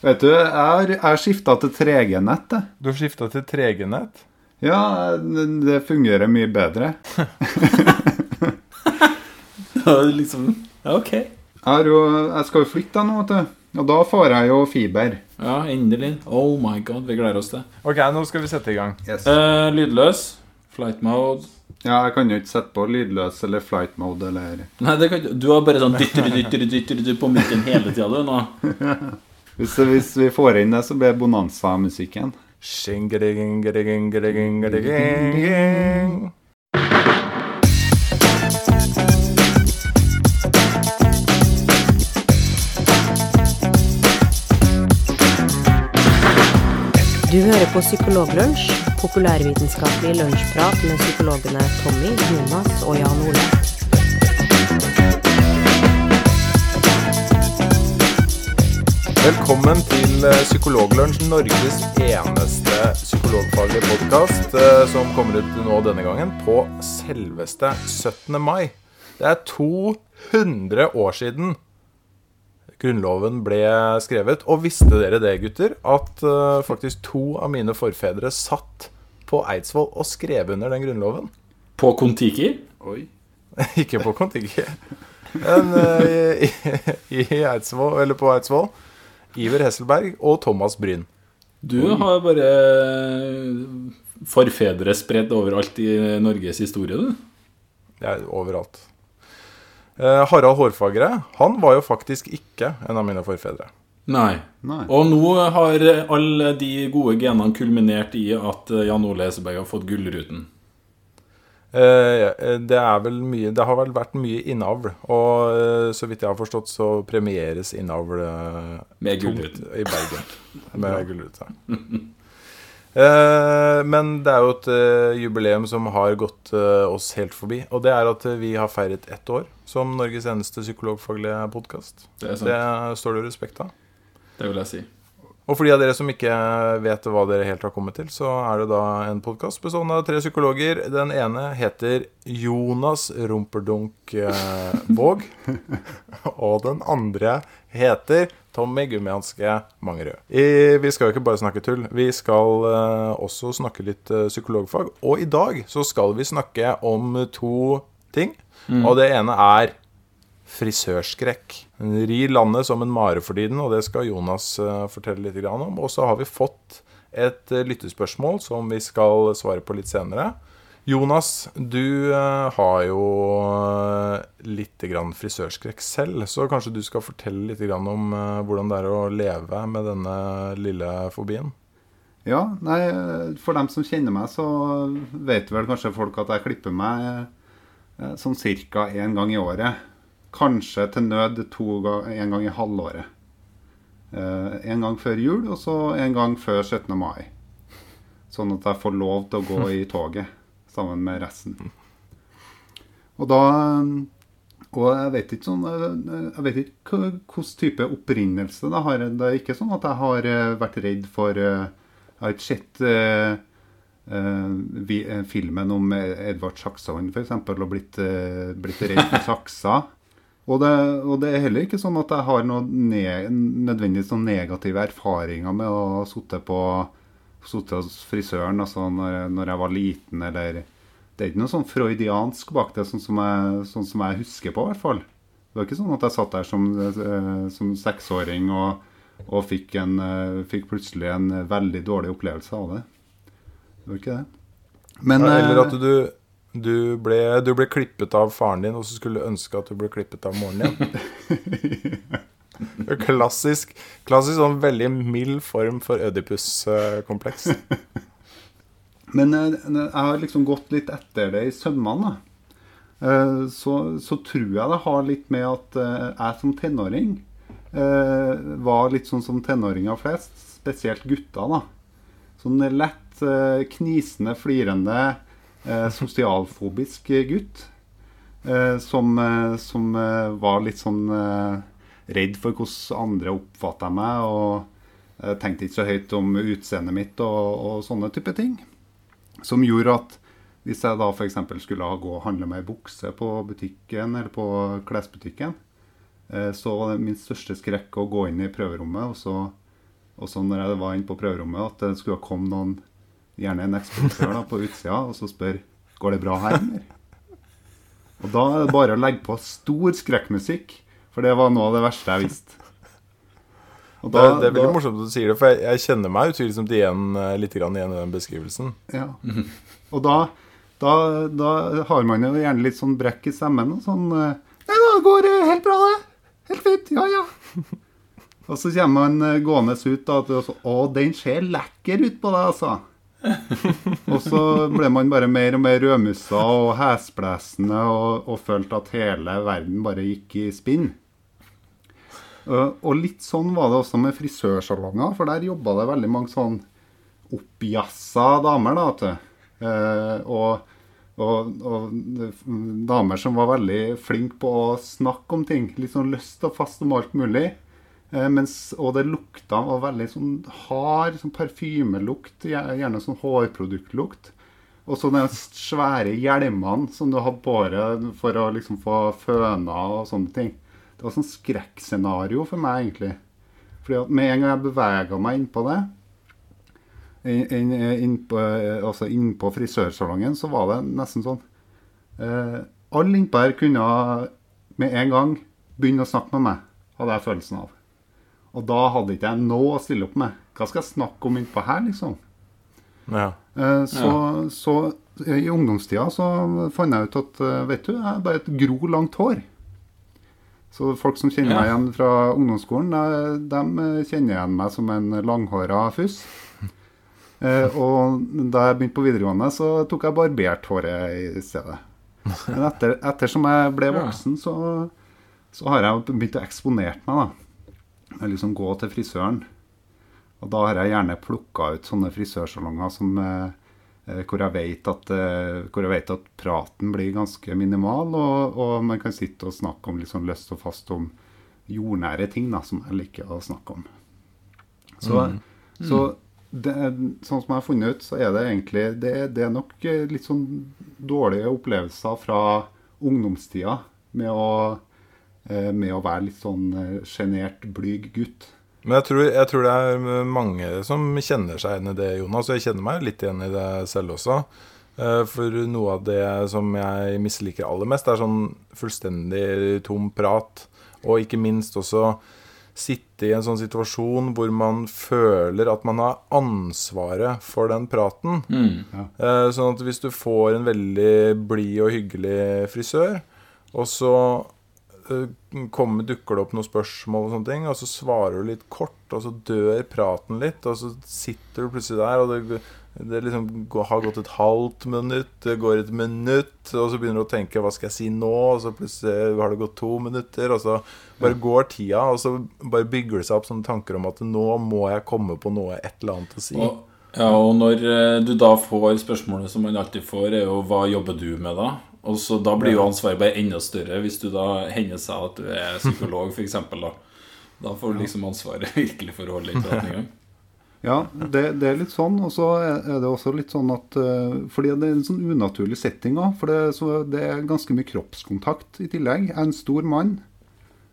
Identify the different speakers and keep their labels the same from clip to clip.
Speaker 1: Vet du, jeg har, har skifta til 3G-nett. jeg.
Speaker 2: Du har skifta til 3G-nett?
Speaker 1: Ja, det fungerer mye bedre.
Speaker 3: Ja, liksom Ja, OK.
Speaker 1: Jeg, har jo, jeg skal jo flytte nå, vet du. Og da får jeg jo fiber.
Speaker 3: Ja, endelig. Oh my god, vi gleder oss til.
Speaker 2: Ok, nå skal vi sette i gang.
Speaker 3: Eh, lydløs. Flight mode.
Speaker 1: Ja, jeg kan jo ikke sette på lydløs eller flight mode eller
Speaker 3: Nei, det kan ikke Du har bare sånn dytter, dytter, dytter, dytter på mikken hele tida, du, nå.
Speaker 1: Hvis, hvis vi får inn det, så blir det bonanza-musikken.
Speaker 4: Du hører på Psykologlunsj, populærvitenskapelig lunsjprat med psykologene Tommy, Jonas og Jan Ole.
Speaker 2: Velkommen til eh, Psykologlunsj, Norges eneste psykologfaglige podkast, som kommer ut nå denne gangen på selveste 17. mai. Det er 200 år siden Grunnloven ble skrevet. Og visste dere det, gutter, at eh, faktisk to av mine forfedre satt på Eidsvoll og skrev under den grunnloven?
Speaker 3: På Kon-Tiki.
Speaker 1: Oi.
Speaker 2: Ikke på Kon-Tiki, men i, i, i Eidsvoll, eller på Eidsvoll. Iver Hesselberg og Thomas Bryn.
Speaker 3: Du har bare forfedre spredd overalt i Norges historie, du.
Speaker 2: Det er overalt. Eh, Harald Hårfagre han var jo faktisk ikke en av mine forfedre.
Speaker 3: Nei.
Speaker 1: Nei.
Speaker 3: Og nå har alle de gode genene kulminert i at Jan Ole Heseberg har fått Gullruten.
Speaker 2: Eh, det er vel mye Det har vel vært mye innavl. Og eh, så vidt jeg har forstått, så premieres innavl eh,
Speaker 3: Med
Speaker 2: tungt i Bergen. Med gullrute. Eh, men det er jo et eh, jubileum som har gått eh, oss helt forbi. Og det er at eh, vi har feiret ett år som Norges eneste psykologfaglige podkast.
Speaker 3: Det.
Speaker 2: Det står det respekt av.
Speaker 3: Det vil jeg si.
Speaker 2: Og for de av dere som ikke vet hva dere helt har kommet til, så er det da en podkast bestående av tre psykologer. Den ene heter Jonas Rumperdunk eh, Våg. og den andre heter Tommy Gummihanske Mangerød. I, vi skal jo ikke bare snakke tull. Vi skal eh, også snakke litt eh, psykologfag. Og i dag så skal vi snakke om to ting. Og det ene er frisørskrekk. Hun rir landet som en mare for tiden, og det skal Jonas eh, fortelle litt om. Og så har vi fått et eh, lyttespørsmål som vi skal svare på litt senere. Jonas, du eh, har jo litt frisørskrekk selv, så kanskje du skal fortelle litt om hvordan det er å leve med denne lille fobien?
Speaker 1: Ja, nei, for dem som kjenner meg, så vet vel kanskje folk at jeg klipper meg sånn cirka én gang i året. Kanskje til nød to ga- en gang i halvåret. Eh, en gang før jul, og så en gang før 17. mai. Sånn at jeg får lov til å gå i toget sammen med resten. Og da Og jeg vet ikke sånn Jeg vet ikke hvilken type opprinnelse det har. Det er ikke sånn at jeg har eh, vært redd for eh, Jeg har ikke sett eh, filmen om Edvard Saksehånd f.eks. og blitt, blitt redd for saksa. Og det, og det er heller ikke sånn at jeg har noe ne nødvendigvis noen negative erfaringer med å sitte på sittet hos frisøren altså når, når jeg var liten, eller Det er ikke noe sånn freudiansk bak det, sånn som jeg, sånn som jeg husker på, i hvert fall. Det var ikke sånn at jeg satt der som, eh, som seksåring og, og fikk, en, eh, fikk plutselig en veldig dårlig opplevelse av det. Det var ikke det. Men
Speaker 2: Eller
Speaker 1: eh,
Speaker 2: at du, du, ble, du ble klippet av faren din, og så skulle du ønske at du ble klippet av moren din. Klassisk, klassisk sånn veldig mild form for Ødipus-kompleks.
Speaker 1: Men eh, jeg har liksom gått litt etter det i sømmene. Eh, Så, så tror jeg det har litt med at eh, jeg som tenåring var litt sånn som tenåringer flest, spesielt gutter. da. Sånn lett knisende, flirende, sosialfobisk gutt. eh, Som, eh, som eh, var litt sånn eh, redd for hvordan andre oppfatta meg. Og eh, tenkte ikke så høyt om utseendet mitt og, og sånne type ting. Som gjorde at hvis jeg da f.eks. skulle gå og handle meg i bukse på butikken eller på klesbutikken, eh, så var det min største skrekk å gå inn i prøverommet og så Og så når jeg var inne på prøverommet, at det skulle komme noen, gjerne en eksportør da, på utsida, og så spør går det bra her, eller? Og da er det bare å legge på stor skrekkmusikk, for det var noe av det verste jeg visste. Og
Speaker 2: Det, det er veldig morsomt at du sier det, for jeg, jeg kjenner meg utvilsomt igjen eh, litt grann igjen i den beskrivelsen.
Speaker 1: Ja. Og da, da, da har man jo gjerne litt sånn brekk i stemmen og sånn eh, Nei, da går helt bra, det. Helt fint. Ja, ja. Og så kommer man eh, gående ut da, og så Å, den ser lekker ut på deg, altså. og så ble man bare mer og mer rødmussa og hesblesende og, og følte at hele verden bare gikk i spinn. Og, og litt sånn var det også med frisørsalonger, for der jobba det veldig mange sånn oppjassa damer, da. Eh, og, og, og damer som var veldig flinke på å snakke om ting. Litt sånn løst og fast om alt mulig. Eh, mens, og det lukta var veldig sånn hard sånn parfymelukt, gjerne sånn hårproduktlukt. Og så de svære hjelmene som du hadde på for å liksom få føna og sånne ting. Det var sånn skrekkscenario for meg, egentlig. Fordi at med en gang jeg bevega meg innpå det, inn, på, altså innpå frisørsalongen, så var det nesten sånn eh, Alle innpå her kunne med en gang begynne å snakke med meg, hadde jeg følelsen av. Og da hadde ikke jeg noe å stille opp med. Hva skal jeg snakke om innpå her, liksom?
Speaker 2: Ja.
Speaker 1: Eh, Så, så i ungdomstida så fant jeg ut at eh, vet du, jeg har bare et gro langt hår. Så folk som kjenner
Speaker 3: Ja.
Speaker 1: meg igjen fra ungdomsskolen, de kjenner igjen meg som en langhåra fuss. Eh, og da jeg begynte på videregående, så tok jeg barbert håret i stedet. Men etter, ettersom jeg ble voksen, så, så har jeg begynt å eksponere meg, da. Liksom gå til frisøren. Og da har jeg gjerne plukka ut sånne frisørsalonger som, eh, eh, hvor, jeg vet at, eh, hvor jeg vet at praten blir ganske minimal, og, og man kan sitte og snakke om sånn løst og fast om jordnære ting, da, som jeg liker å snakke om. Så, så det, sånn som jeg har funnet ut, så er det egentlig Det, det er nok eh, litt sånn dårlige opplevelser fra ungdomstida med å, med å være litt sånn eh, sjenert, blyg gutt.
Speaker 2: Men jeg tror, jeg tror det er mange som kjenner seg igjen i det, Jonas. Og jeg kjenner meg litt igjen i det selv også. Eh, For noe av det som jeg misliker aller mest, er sånn fullstendig tom prat. Og ikke minst også sitte i en sånn situasjon hvor man føler at man har ansvaret for den praten. Eh, Sånn at hvis du får en veldig blid og hyggelig frisør, og så eh, kommer, dukker det opp noen spørsmål og sånne ting, og så svarer du litt kort, og så dør praten litt, og så sitter du plutselig der, og det, det liksom har gått et halvt minutt, det går et minutt, og så begynner du å tenke 'hva skal jeg si nå?' Og så plutselig har det gått to minutter, og så bare går tida, og så bare bygger det seg opp sånne tanker om at 'nå må jeg komme på noe, et eller annet å si'.
Speaker 3: Og, ja, og når eh, du da får spørsmålet som man alltid får, er jo 'hva jobber du med', da? Og så Da blir jo ansvaret bare enda større hvis du da hender seg at du er psykolog, f.eks. Da. da får du liksom ansvaret virkelig for å holde den praten i.
Speaker 1: Ja, det, det er litt sånn. Og så er det også litt sånn at eh, Fordi det er en sånn unaturlig setting òg. For det, så det er ganske mye kroppskontakt i tillegg. Jeg er en stor mann.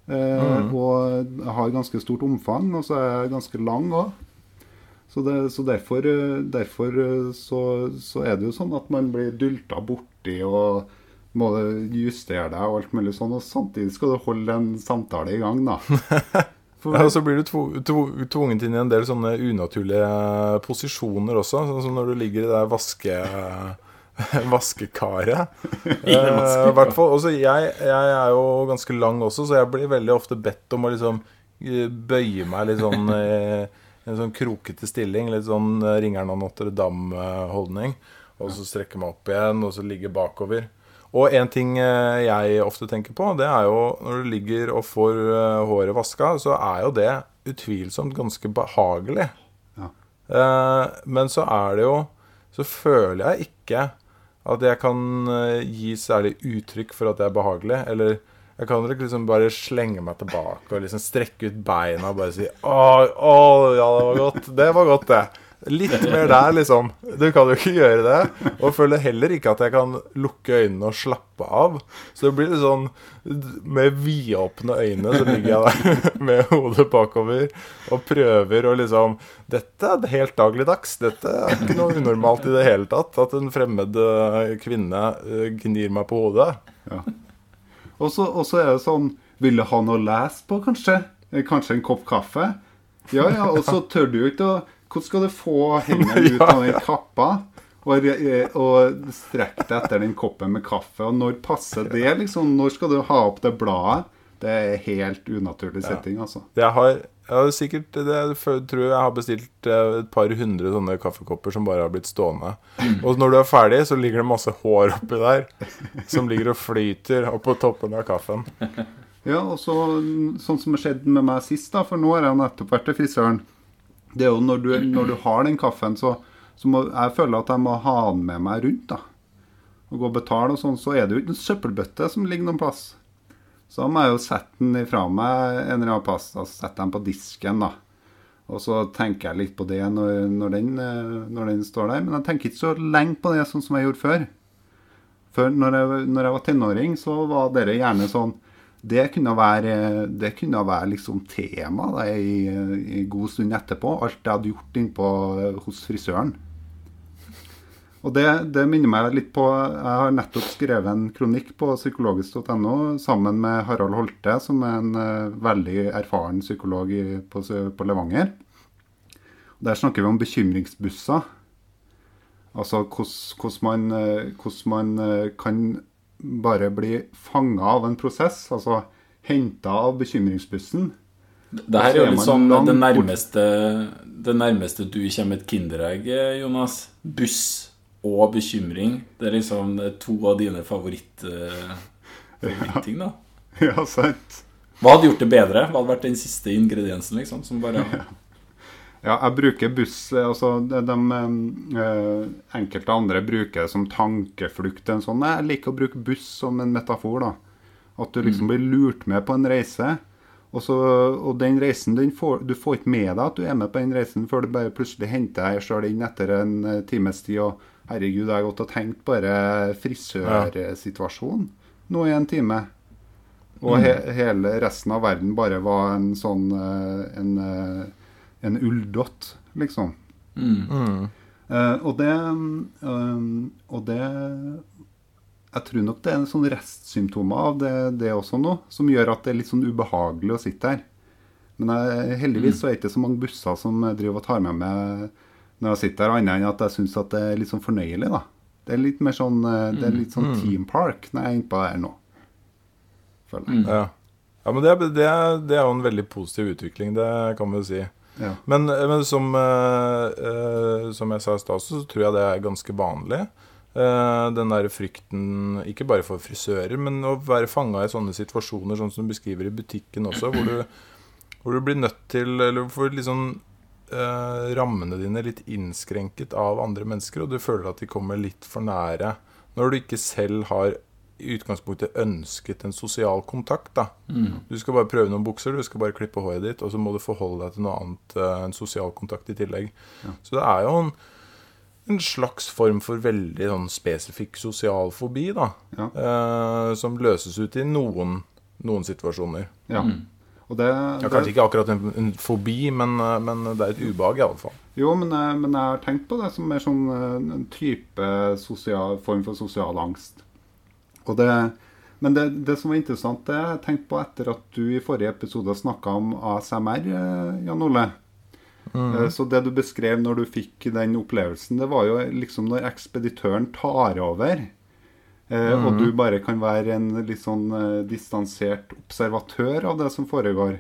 Speaker 1: eh, Og har ganske stort omfang, og så er jeg ganske lang òg. Så, det, så derfor, eh, derfor eh, så, så er det jo sånn at man blir dulta borti og må justere deg og alt mulig sånn. Og samtidig skal du holde en samtale i gang, da. For,
Speaker 2: Ja, og så blir du tvo, tvo, tvunget inn i en del sånne unaturlige posisjoner også. Sånn som når du ligger i det vaske, vaskekaret. Eh, i hvert fall, også jeg, jeg er jo ganske lang også, så jeg blir veldig ofte bedt om å liksom eh, bøye meg litt sånn eh, en sånn krokete stilling. Litt sånn eh, Ringeren av Notre Dame-holdning. Og så strekke meg opp igjen, og så ligge bakover. Og en ting eh, jeg ofte tenker på, det er jo når du ligger og får eh, håret vaska, så er jo det utvilsomt ganske behagelig.
Speaker 1: Ja.
Speaker 2: Men så er det jo Så føler jeg ikke at jeg kan gi særlig uttrykk for at det er behagelig. Eller jeg kan ikke liksom bare slenge meg tilbake og liksom strekke ut beina og bare si Å, å ja, det var godt. Det var godt, det. Litt mer der, liksom. Du kan jo ikke gjøre det. Og føler heller ikke at jeg kan lukke øynene og slappe av. Så det blir litt sånn Med vidåpne øyne så ligger jeg der med hodet bakover og prøver å liksom Dette er helt dagligdags. Dette er ikke noe unormalt i det hele tatt. At en fremmed eh, kvinne eh, gnir meg på hodet.
Speaker 1: Ja. Og så er det sånn Vil du ha noe å lese på, kanskje? Eh, Kanskje en kopp kaffe? Ja, ja, og så tør du jo ikke å Hvordan skal du få hendene ut av den kappa? Og, og strekke deg etter den koppen med kaffe. Og når passer det? liksom? Når skal du ha opp det bladet? Det er helt unaturlig setting, altså.
Speaker 2: Jeg har, har sikkert det, jeg tror jeg har bestilt eh, et par hundre sånne kaffekopper som bare har blitt stående. Og når du er ferdig, så ligger det masse hår oppi der som ligger og flyter oppå toppen av kaffen.
Speaker 1: Ja, og så, sånn som har skjedde med meg sist, da, for nå har jeg nettopp vært til frisøren. Det er jo når du, når du har den kaffen, så, så må jeg føle at jeg må ha den med meg rundt. da. Og gå og betale og sånn, så er det jo ikke en søppelbøtte som ligger noen plass. Så må jeg jo sette den ifra meg en eller annen plass. Altså sette den på disken, da. Og så tenker jeg litt på det når, når, den, eh, når den står der. Men jeg tenker ikke så lenge på det sånn som jeg gjorde før. Før, når jeg, når jeg var tenåring, så var dere gjerne sånn Det kunne være, det kunne være liksom tema da, i, i god stund etterpå. Alt jeg hadde gjort innpå hos frisøren. Og det, det minner meg litt på Jeg har nettopp skrevet en kronikk på psykologisk.no sammen med Harald Holte, som er en uh, veldig erfaren psykolog i, på, på Levanger. Der snakker vi om bekymringsbusser. Altså hvordan man, hos man uh, kan bare bli fanga av en prosess. Altså henta av bekymringsbussen.
Speaker 3: Det her er jo
Speaker 1: Og
Speaker 3: litt sånn det nærmeste, det nærmeste du kommer et kinderegg, eh, Jonas. Buss og bekymring. Det er liksom to av dine eh, favorittting, da.
Speaker 1: Ja, sant.
Speaker 3: Hva hadde gjort det bedre? Hva hadde vært den siste ingrediensen, liksom? Som bare
Speaker 1: Ja, jeg bruker buss eh, altså de, de, eh, Enkelte andre bruker det som tankeflukt. En sånn. Jeg liker å bruke buss som en metafor. da. At du liksom blir lurt med på en reise. Og, så, og den reisen, den får, Du får ikke med deg at du er med på den reisen før du bare plutselig henter deg sjøl inn etter en times tid. og Herregud, jeg har gått og tenkt bare frisørsituasjonen nå i en time. Og he, hele resten av verden bare var en sånn eh, en, eh, en ulldott, liksom.
Speaker 2: Mm.
Speaker 1: Uh, og det um, Og det Jeg tror nok det er en sånn restsymptomer av det, det også nå, som gjør at det er litt sånn ubehagelig å sitte her. Men jeg, heldigvis så er det ikke så mange busser som driver og tar med meg når jeg sitter her, annet enn at jeg syns det er litt sånn fornøyelig, da. Det er litt mer sånn eh, Det er litt sånn Team Park når jeg er innpå her nå. Føler jeg.
Speaker 2: Ja, ja men det, er- det, er- det er jo en veldig positiv utvikling, det kan vi jo si.
Speaker 1: Ja.
Speaker 2: Men, men som, eh, eh, som jeg sa i stad, så tror jeg det er ganske vanlig. Eh, den der frykten, ikke bare for frisører, men å være fanga i sånne situasjoner, sånn som du beskriver i butikken også, hvor du, hvor du blir nødt til Eller får liksom eh, rammene dine litt innskrenket av andre mennesker, og du føler at de kommer litt for nære. Når du ikke selv har i utgangspunktet ønsket en sosial kontakt. da. Du skal bare prøve noen bukser, du skal bare klippe håret ditt, og så må du forholde deg til noe annet, enn en sosial kontakt i tillegg. Så det er jo en, en slags form for veldig sånn spesifikk sosial fobi, da.
Speaker 1: Ja.
Speaker 2: Eh, som løses ut i noen, noen situasjoner.
Speaker 1: ja. Og det,
Speaker 2: Ja,
Speaker 1: det,
Speaker 2: kanskje ikke akkurat en, en fobi, men, eh, men det er et ubehag, iallfall.
Speaker 1: Jo, men jeg, men jeg har tenkt på det som mer sånn eh, en type sosial, form for sosial angst. Det, men det, det som var interessant, det jeg tenkt på etter at du i forrige episode snakka om ASMR, eh, Jan Ole. Mm. Så det du beskrev når du fikk den opplevelsen, det var jo liksom når ekspeditøren tar over. Eh, Og du bare kan være en litt sånn eh, distansert observatør av det som foregår.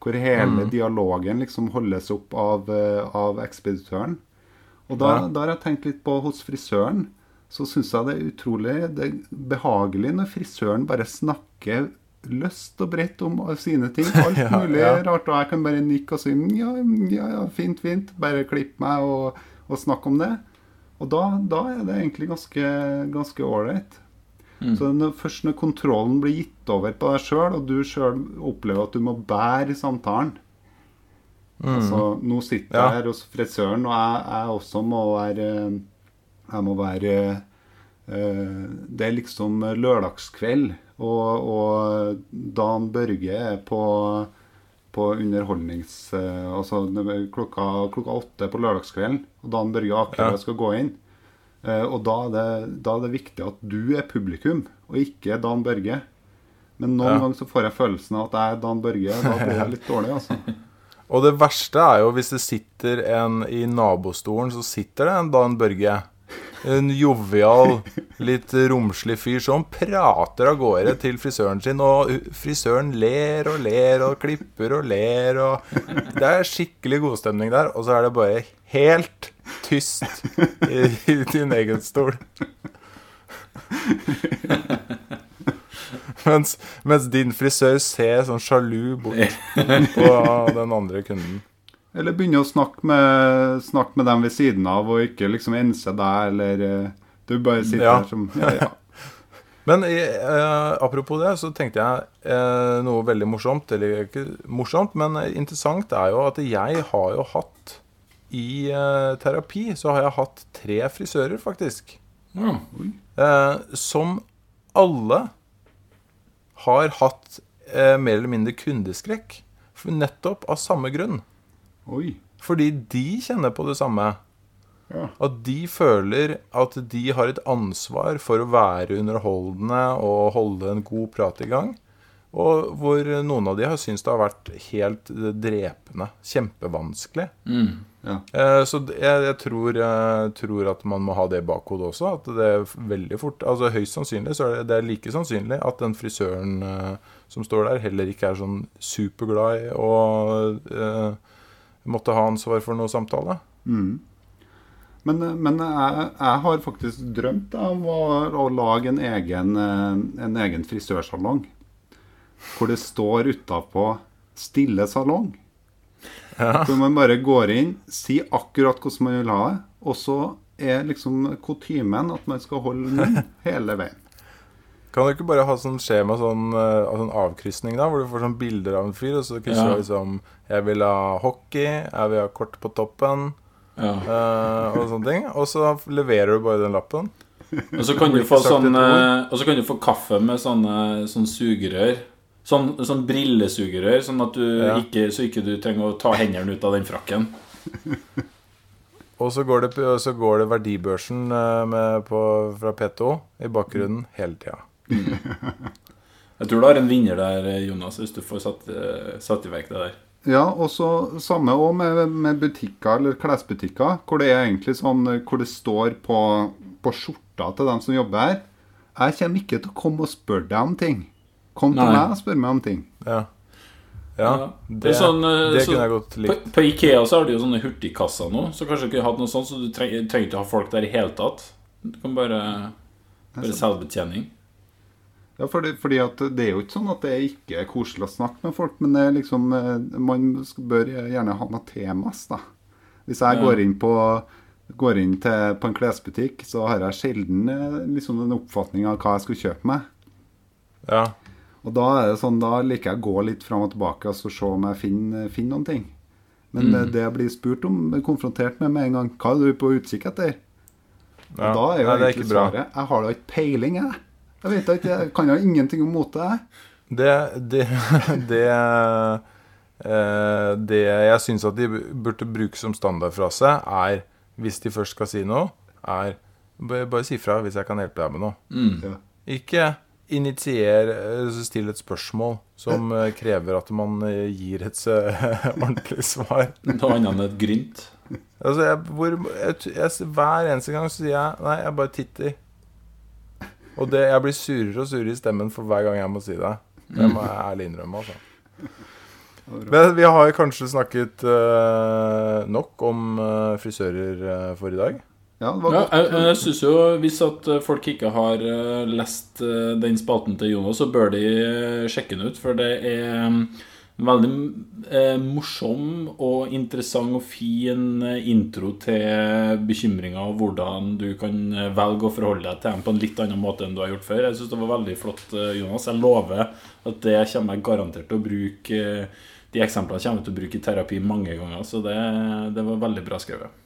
Speaker 1: Hvor hele dialogen liksom holdes opp av, eh, av ekspeditøren. Og da,
Speaker 2: Ja.
Speaker 1: da har jeg tenkt litt på hos frisøren. Så syns jeg det er utrolig det er behagelig når frisøren bare snakker løst og bredt om sine ting. Alt
Speaker 2: Ja,
Speaker 1: mulig
Speaker 2: ja.
Speaker 1: rart. Og jeg kan bare nikke og si ja, ja, ja fint, fint. Bare klipp meg og, og snakke om det. Og da, da er det egentlig ganske ganske ålreit. Så når, først når kontrollen blir gitt over på deg sjøl, og du sjøl opplever at du må bære samtalen, Altså, nå sitter
Speaker 2: Ja.
Speaker 1: jeg her hos frisøren, og jeg, jeg også må være Jeg må være eh, Det er liksom lørdagskveld, og, og Dan Børge er på, på underholdnings... eh, altså klokka, klokka åtte på lørdagskvelden, og Dan Børge akkurat
Speaker 2: Ja.
Speaker 1: skal gå inn. Eh, og da er, det, da er det viktig at du er publikum, og ikke Dan Børge. Men noen
Speaker 2: Ja.
Speaker 1: ganger så får jeg følelsen av at jeg er Dan Børge, da blir jeg litt dårlig, altså.
Speaker 2: Og det verste er jo hvis det sitter en i nabostolen, så sitter det en Dan Børge. En jovial, litt romslig fyr som prater av gårde til frisøren sin, og frisøren ler og ler og klipper og ler og Det er skikkelig godstemning der, og så er det bare helt tyst i, i din egen stol. Mens, mens din frisør ser sånn sjalu bort på den andre kunden.
Speaker 1: Eller begynne å snakke med, snakke med dem ved siden av, og ikke liksom ense deg, eller eh, Du bare sitter
Speaker 2: Ja.
Speaker 1: der som ja, ja.
Speaker 2: Men eh, apropos det, så tenkte jeg eh, noe veldig morsomt. Eller ikke morsomt, men interessant er jo at jeg har jo hatt I uh, terapi så har jeg hatt tre frisører, faktisk.
Speaker 3: Ja.
Speaker 2: Uh, som alle har hatt uh, mer eller mindre kundeskrekk. Nettopp av samme grunn.
Speaker 1: Oi.
Speaker 2: Fordi de kjenner på det samme.
Speaker 1: Ja.
Speaker 2: At de føler at de har et ansvar for å være underholdende og holde en god prat i gang. Og hvor noen av de har syntes det har vært helt drepende. Kjempevanskelig.
Speaker 3: Mm.
Speaker 1: Ja.
Speaker 2: Eh, Så jeg, jeg tror, jeg tror at man må ha det i bakhodet også. At det er veldig fort Altså høyst sannsynlig så er det, det er like sannsynlig at den frisøren eh, som står der, heller ikke er sånn superglad i å eh, måtte ha ansvar for noe samtale.
Speaker 1: Mm. Men, men jeg, jeg har faktisk drømt om å, å lage en egen, eh, en egen frisørsalong. Hvor det står utapå 'Stille salong'. Hvor man bare går inn, sier akkurat hvordan man vil ha det, og så er liksom kutymen at man skal holde munn hele veien.
Speaker 2: Kan du ikke bare ha sånn skjema, sånn, eh, sånn avkrysning, da, hvor du får sånn bilder av en fyr, og så krysser
Speaker 3: Ja.
Speaker 2: du liksom 'Jeg vil ha hockey', 'Jeg vil ha kort på toppen',
Speaker 3: Ja.
Speaker 2: uh, og sånne ting. Og så leverer du bare den lappen.
Speaker 3: Og så kan du få sånn Og så kan du få kaffe med sånne sånne sugerør. Sånn, sånn brillesugerør, sånn at du
Speaker 2: Ja.
Speaker 3: ikke, så ikke du trenger å ta hendene ut av den frakken.
Speaker 2: Og så går det, så går det verdibørsen eh, med på, fra P2 i bakgrunnen hele tida.
Speaker 3: Jeg tror du har en vinner der, Jonas, hvis du får satt, eh, satt i verk det der.
Speaker 1: Ja, og så samme òg med, med butikker eller klesbutikker, hvor det er egentlig sånn Hvor det står på, på skjorta til dem som jobber her Jeg kommer ikke til å komme og spørre deg om ting. Kom til
Speaker 3: Nei.
Speaker 1: meg og spør meg om ting.
Speaker 2: Ja. ja.
Speaker 3: Ja.
Speaker 2: Det,
Speaker 3: Det er sånn, eh,
Speaker 2: det
Speaker 3: så-
Speaker 2: kunne jeg godt
Speaker 3: På,
Speaker 2: likt.
Speaker 3: på Ikea så har de jo sånne hurtigkasser nå, så kanskje du kunne hatt noe sånt, så du trenger, trenger ikke ha folk der i hele tatt. Du kan bare, bare selvbetjening.
Speaker 1: Ja, fordi, fordi at Det er jo ikke sånn at det ikke er koselig å snakke med folk, men det er liksom, eh, man bør gjerne ha noe temas. da. Hvis jeg
Speaker 3: Ja.
Speaker 1: går inn, på, går inn til, på en klesbutikk, så har jeg sjelden eh, liksom en oppfatning av hva jeg skal kjøpe meg.
Speaker 2: Ja.
Speaker 1: Og da er det sånn, da liker jeg å gå litt fram og tilbake og altså, se om jeg finner, finner noen ting. Men
Speaker 3: Mm.
Speaker 1: det jeg blir spurt om, konfrontert med med en gang, hva er du på utkikk etter?
Speaker 2: ja.
Speaker 1: Og da er jo
Speaker 2: Nei, det er
Speaker 1: egentlig
Speaker 2: ikke bra.
Speaker 1: svaret jeg har da ikke peiling, jeg. Jeg vet ikke, jeg kan jo ingenting om mote, jeg.
Speaker 2: Det Det, det, eh, det jeg syns at de burde bruke som standardfrase, er hvis de først skal si noe, er bare, bare si fra hvis jeg kan hjelpe deg med noe.
Speaker 3: Mm.
Speaker 1: Ja.
Speaker 2: Ikke initier eh, Still et spørsmål som eh, krever at man eh, gir et eh, ordentlig svar.
Speaker 3: Noe annet enn et grynt.
Speaker 2: Altså, jeg, hvor, jeg, jeg, hver eneste gang sier jeg Nei, jeg bare titter. Og det, jeg blir surere og surere i stemmen for hver gang jeg må si det. Det må jeg ærlig innrømme. altså. Men vi har kanskje snakket uh, nok om uh, frisører uh, for i dag.
Speaker 1: Ja,
Speaker 3: Ja, jeg, jeg synes jo Hvis at folk ikke har eh, lest eh, den spalten til Jonas, så bør de eh, sjekke den ut. For det er mm, en veldig eh, morsom og interessant og fin intro til bekymringer og hvordan du kan velge å forholde deg til dem på en litt annen måte enn du har gjort før. Jeg syns det var veldig flott, Jonas. Jeg lover at det kommer jeg garantert til å bruke de eksemplene kommer jeg til å bruke i terapi mange ganger, så det, det var veldig bra skrevet.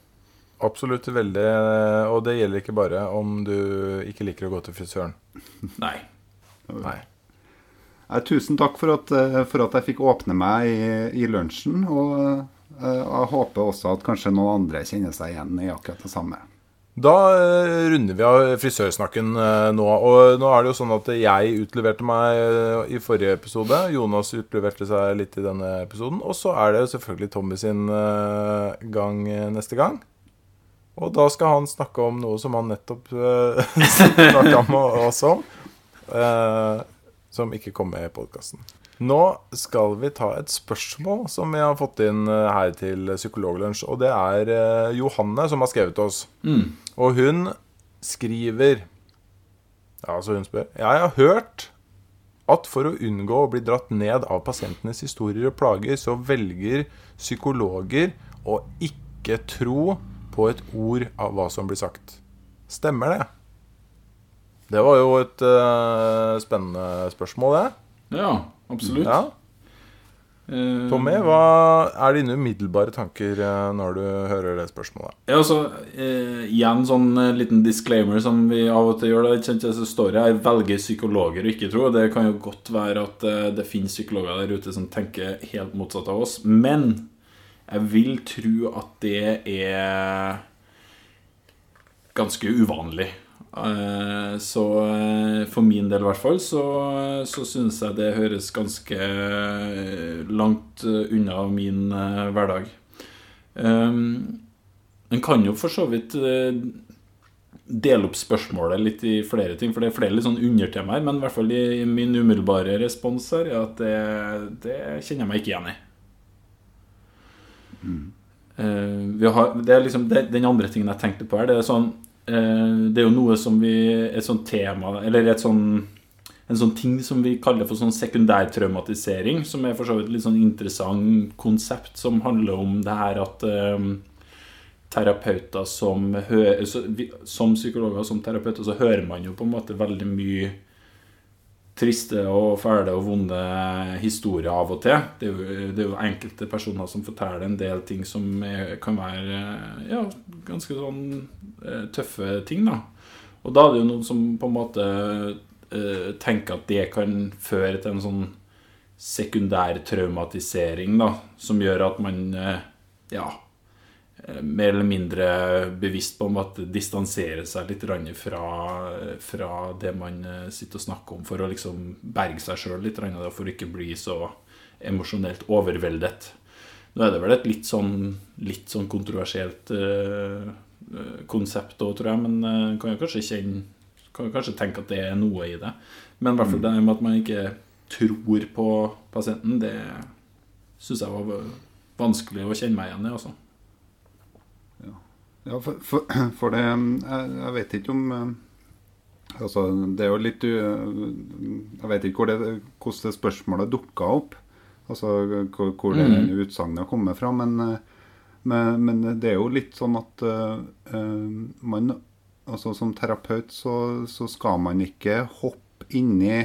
Speaker 2: Absolutt veldig Og det gjelder ikke bare om du ikke liker å gå til frisøren.
Speaker 3: Nei.
Speaker 2: Nei.
Speaker 1: Nei, tusen takk for at, eh, for at jeg fikk åpne meg i, i lunsjen. Og eh, jeg håper også at kanskje noen andre kjenner seg igjen i akkurat det samme.
Speaker 2: Da eh, runder vi av frisørsnakken eh, nå. Og nå er det jo sånn at jeg utleverte meg eh, i forrige episode. Jonas utleverte seg litt i denne episoden. Og så er det selvfølgelig Tommy sin eh, gang eh, neste gang. Og da skal han snakke om noe som han nettopp uh, snakka med oss om. uh, som ikke kom med i podkasten. Nå skal vi ta et spørsmål som vi har fått inn eh, her til Psykologlunsj. Og det er uh, Johanne som har skrevet til oss.
Speaker 3: Mm.
Speaker 2: Og hun skriver Ja, altså hun spør Jeg har hørt at for å unngå å bli dratt ned av pasientenes historier og plager, så velger psykologer å ikke tro på et ord av hva som blir sagt. Stemmer det? Det var jo et uh, spennende spørsmål, det.
Speaker 3: Ja, absolutt.
Speaker 2: Ja.
Speaker 3: Eh,
Speaker 2: Tommy, hva er dine umiddelbare tanker eh, når du hører det spørsmålet?
Speaker 3: Ja, altså, eh, igjen sånn liten disclaimer som vi av og til gjør. Det, kjent, så står jeg 'velger psykologer å ikke tro'. Det kan jo godt være at det finnes psykologer der ute som tenker helt motsatt av oss. Men jeg vil tro at det er ganske uvanlig. Eh, Så eh, for min del i hvert fall så, så syns jeg det høres ganske eh, langt unna min hverdag. Um, en kan jo for så vidt dele opp spørsmålet litt i flere ting, for det er flere litt sånn undertemaer, men i hvert fall i min umiddelbare respons her er at det, det kjenner jeg meg ikke igjen i. Eh, vi har, det er liksom det, Den andre tingen jeg tenkte på her, det er sånn uh, Det er jo noe som vi Et sånt tema, eller et sånn en sånn ting som vi kaller for sånn sekundærtraumatisering, som er for så vidt et litt sånn interessant konsept, som handler om det her at eh, terapeuter som Som psykologer og som terapeuter så hører man jo på en måte veldig mye triste og fæle og vonde historier av og til. Det er jo, det er jo enkelte personer som forteller en del ting som er, kan være eh, ja, ganske sånn eh, tøffe ting, da. Og da er det jo noen som på en måte eh, tenker at det kan føre til en sånn sekundær traumatisering, da, som gjør at man eh, ja, mer eller mindre bevisst på om at distansere seg litt fra, fra det man eh, sitter og snakker om, for å liksom berge seg sjøl litt, for å ikke bli så emosjonelt overveldet. Nå er det vel et litt sånn, litt sånn kontroversielt eh, eh, konsept òg, tror jeg, men eh, kan jo kanskje kjenne kan jo kanskje tenke at det er noe i det. Men i hvert fall det med at man ikke tror på pasienten, det syns jeg var vanskelig å kjenne meg igjen i. altså.
Speaker 1: Ja, for, for, for det jeg, jeg vet ikke om eh, Altså, det er jo litt Jeg vet ikke hvor det, hvordan det spørsmålet dukka opp. Altså hvor, hvor det
Speaker 3: mm.
Speaker 1: utsagnet kommer fra. Men, eh, men, men det er jo litt sånn at eh, eh, man Altså som terapeut så, så skal man ikke hoppe inni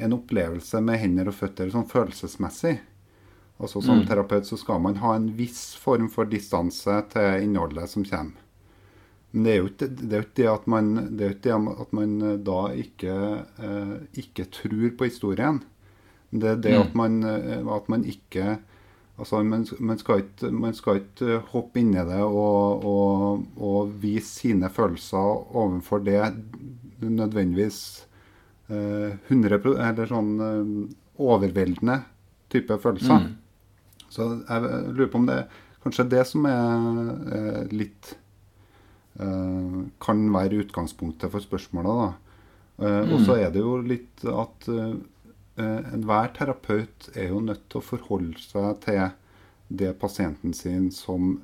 Speaker 1: en opplevelse med hender og føtter sånn følelsesmessig. Altså Som
Speaker 3: Mm.
Speaker 1: terapeut så skal man ha en viss form for distanse til innholdet som kommer. Men det er jo ikke det, ikke det at man det er jo ikke at man eh, da ikke, eh, ikke tror på historien. Det er det
Speaker 3: Mm.
Speaker 1: at, man, eh, at man ikke Altså, man, man, skal ikke, man skal ikke hoppe inn i det og, og, og vise sine følelser overfor det nødvendigvis eh, 100 Eller sånn eh, overveldende type følelser.
Speaker 3: Mm.
Speaker 1: Så jeg lurer på om det er kanskje det som er eh, litt eh, Kan være utgangspunktet for spørsmålet, da. Eh, Og så er det jo litt at enhver terapeut er jo nødt til å forholde seg til det pasienten sin som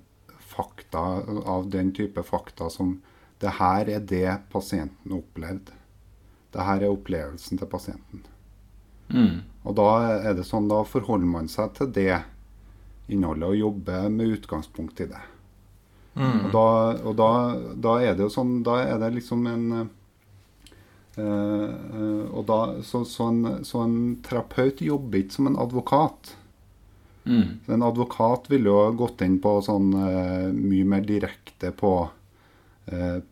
Speaker 1: fakta, av den type fakta som Det her er det pasienten opplevde. Det her er opplevelsen til pasienten.
Speaker 3: Mm.
Speaker 1: Og da er det sånn, da forholder man seg til det innholdet og jobber med utgangspunkt i det. Og, da, og da, da er det jo sånn Da er det liksom en øh, øh, og da, så, så, en, så en terapeut jobber ikke som en advokat.
Speaker 3: Mm.
Speaker 1: En advokat ville jo gått inn på sånn eh, mye mer direkte på,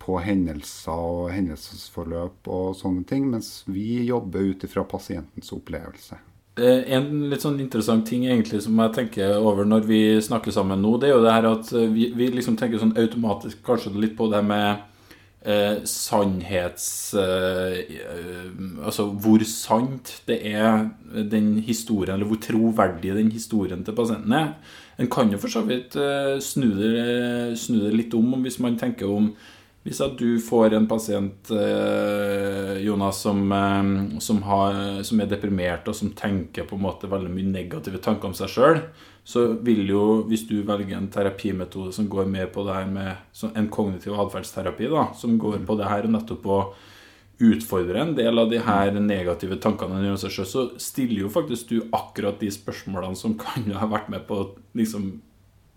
Speaker 1: på hendelser og hendelsesforløp og sånne ting, mens vi jobber ut ifra pasientens opplevelse.
Speaker 3: Eh, En litt sånn interessant ting egentlig som jeg tenker over når vi snakker sammen nå, det er jo det her at eh, vi, vi liksom tenker sånn automatisk kanskje litt på det med eh, sannhets... Eh, eh, altså hvor sant det er den historien, eller hvor troverdig den historien til pasienten er. En kan jo for så vidt eh, snu, det, snu det litt om hvis man tenker om hvis at du får en pasient, eh, Jonas, som, eh, som, har, som er deprimert og som tenker på en måte veldig mye negative tanker om seg sjøl, så vil jo, hvis du velger en terapimetode som går mer på det her med en kognitiv atferdsterapi, som går på det her og nettopp å utfordre en del av de her negative tankene om seg sjøl, så stiller jo faktisk du akkurat de spørsmålene som kan ha vært med på å liksom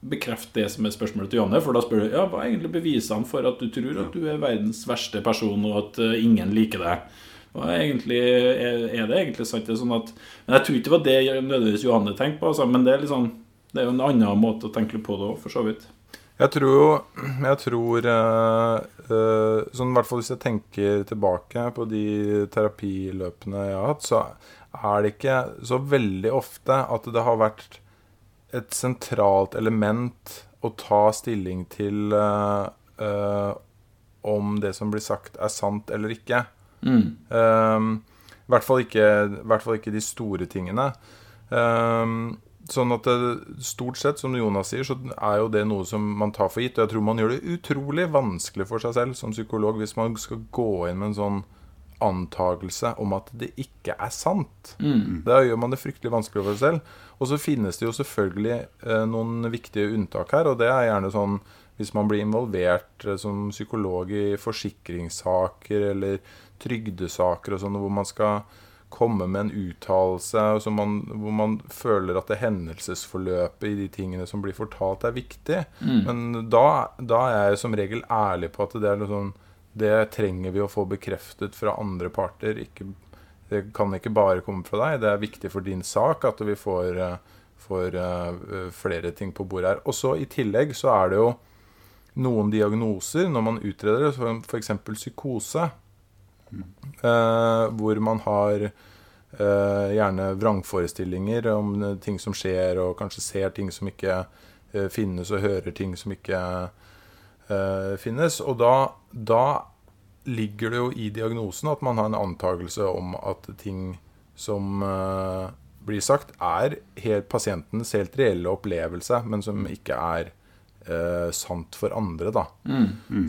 Speaker 3: bekrefte det som er spørsmålet til Janne. For da spør du ja, hva er egentlig bevisene for at du tror at du er verdens verste person, og at eh, ingen liker deg. Hva er, egentlig, er, det egentlig sant? Det sånn at, men jeg tror ikke det var det nødvendigvis Johanne tenkte på, altså, men det er, liksom, det er jo en annen måte å tenke på det òg, for så vidt.
Speaker 2: Jeg tror jo Jeg tror øh, Sånn i hvert fall hvis jeg tenker tilbake på de terapiløpene jeg har hatt, så er det ikke så veldig ofte at det har vært et sentralt element å ta stilling til uh, uh, om det som blir sagt, er sant eller ikke.
Speaker 3: Mm.
Speaker 2: Uh, I hvert fall ikke, i hvert fall ikke de store tingene. Um, sånn at det, stort sett, som Jonas sier, så er jo det noe som man tar for gitt. Og jeg tror man gjør det utrolig vanskelig for seg selv som psykolog hvis man skal gå inn med en sånn antagelse om at det ikke er sant. Da gjør man det fryktelig vanskelig for seg selv. Og så finnes det jo selvfølgelig eh, noen viktige unntak her, og det er gjerne sånn hvis man blir involvert eh, som psykolog i forsikringssaker eller trygdesaker og sånn, hvor man skal komme med en uttalelse man, hvor man føler at det hendelsesforløpet i de tingene som blir fortalt, er viktig. Men da, da er jeg som regel ærlig på at det er noe sånn Det trenger vi å få bekreftet fra andre parter. Ikke, det kan ikke bare komme fra deg. Det er viktig for din sak at vi får, eh, får eh, flere ting på bordet her. Og så i tillegg så er det jo noen diagnoser når man utreder det, f.eks. psykose, eh, hvor man har eh, gjerne vrangforestillinger om ting som skjer, og kanskje ser ting som ikke eh, finnes, og hører ting som ikke eh, finnes. Og da, da ligger det jo i diagnosen at man har en antakelse om at ting som uh, blir sagt, er helt pasientens helt reelle opplevelse, men som ikke er uh, sant for andre. da.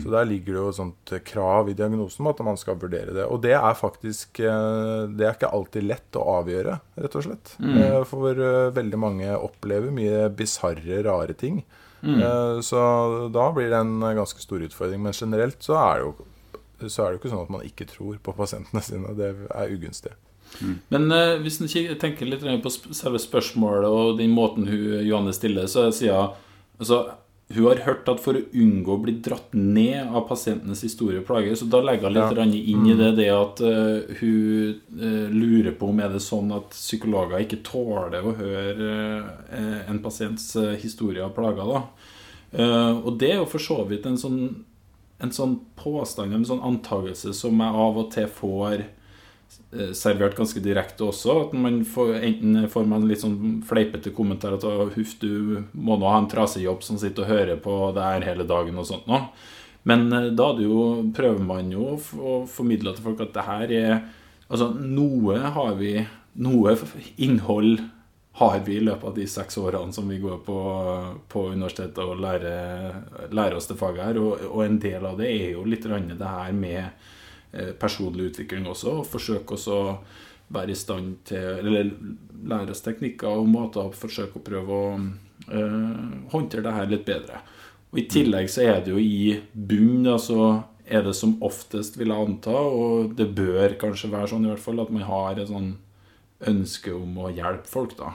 Speaker 2: Så der ligger det jo et sånt krav i diagnosen om at man skal vurdere det. Og det er faktisk uh, Det er ikke alltid lett å avgjøre, rett og slett. Eh, For eh, veldig mange opplever mye bisarre, rare ting. Eh, Så da blir det en ganske stor utfordring. Men generelt så er det jo så er det jo ikke sånn at man ikke tror på pasientene sine. Det er ugunstig.
Speaker 3: Men uh, hvis en tenker litt på selve spørsmålet og den måten hun, Johanne stiller, så sier hun altså, hun har hørt at for å unngå å bli dratt ned av pasientenes historie og plager, så da legger hun litt
Speaker 2: Ja.
Speaker 3: inn i det det at uh, hun uh, lurer på om er det sånn at psykologer ikke tåler å høre uh, en pasients historie av plager. da. Og det er jo for så vidt en sånn, en sånn påstand, en sånn antagelse som jeg av og til får servert ganske direkte også. At man får, enten får man litt sånn fleipete kommentar at huff, du må nå ha en trasig jobb som sitter og hører på det her hele dagen og sånt nå. Men eh, da jo, prøver man jo å, formidle til folk at det her er Altså, noe har vi Noe innhold har vi i løpet av de seks årene som vi går på, på universitetet og lærer, lærer oss det faget her. Og, og en del av det er jo litt det her med eh, personlig utvikling også. Og forsøke å være i stand til Eller lære oss teknikker og måter å forsøke å prøve å eh, håndtere det her litt bedre. Og I tillegg så er det jo i bunn altså er det som oftest, vil jeg anta, og det bør kanskje være sånn i hvert fall, at man har et sånn ønske om å hjelpe folk, da.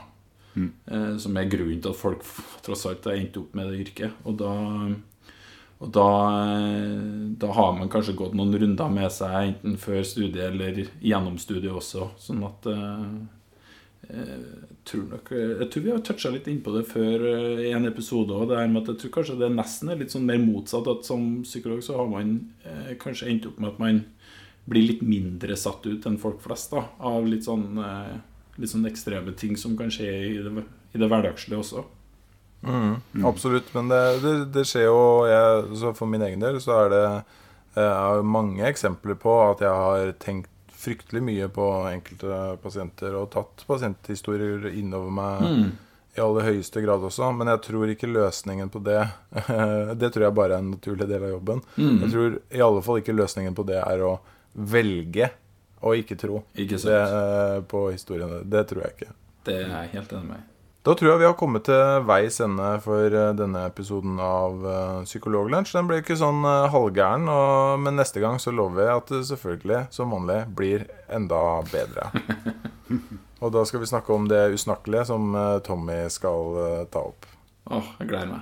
Speaker 3: Eh, som er grunnen til at folk tross alt har endt opp med det yrket. Og da, og da, eh, da har man kanskje gått noen runder med seg, enten før studiet eller gjennom studiet også. Sånn at eh, jeg tror, nok, jeg tror vi har toucha litt innpå det før eh, i en episode òg. Jeg tror kanskje det nesten er litt sånn mer motsatt. At som psykolog så har man eh, kanskje endt opp med at man blir litt mindre satt ut enn folk flest. da Av litt sånn, eh, litt sånn ekstreme ting som kan skje i det, i det hverdagslige også.
Speaker 2: Mm, absolutt. Men det, det, det skjer jo jeg, så For min egen del så er det eh, mange eksempler på at jeg har tenkt fryktelig mye på enkelte pasienter og tatt pasienthistorier innover meg
Speaker 3: Mm.
Speaker 2: i aller høyeste grad også. Men jeg tror ikke løsningen på det Det tror jeg bare er en naturlig del av jobben.
Speaker 3: Mm.
Speaker 2: Jeg tror i alle fall ikke løsningen på det er å velge å ikke tro
Speaker 3: Ikke
Speaker 2: det, eh, på historiene. Det tror jeg ikke.
Speaker 3: Det er jeg helt enig med.
Speaker 2: Da tror jeg vi har kommet til veis ende for eh, denne episoden av uh, Psykologlunsj. Den ble ikke sånn eh, halvgæren, og, men neste gang så lover jeg at det selvfølgelig, som vanlig, blir enda bedre. og da skal vi snakke om det usnakkelige som eh, Tommy skal eh, ta opp.
Speaker 3: Åh, jeg gleder meg.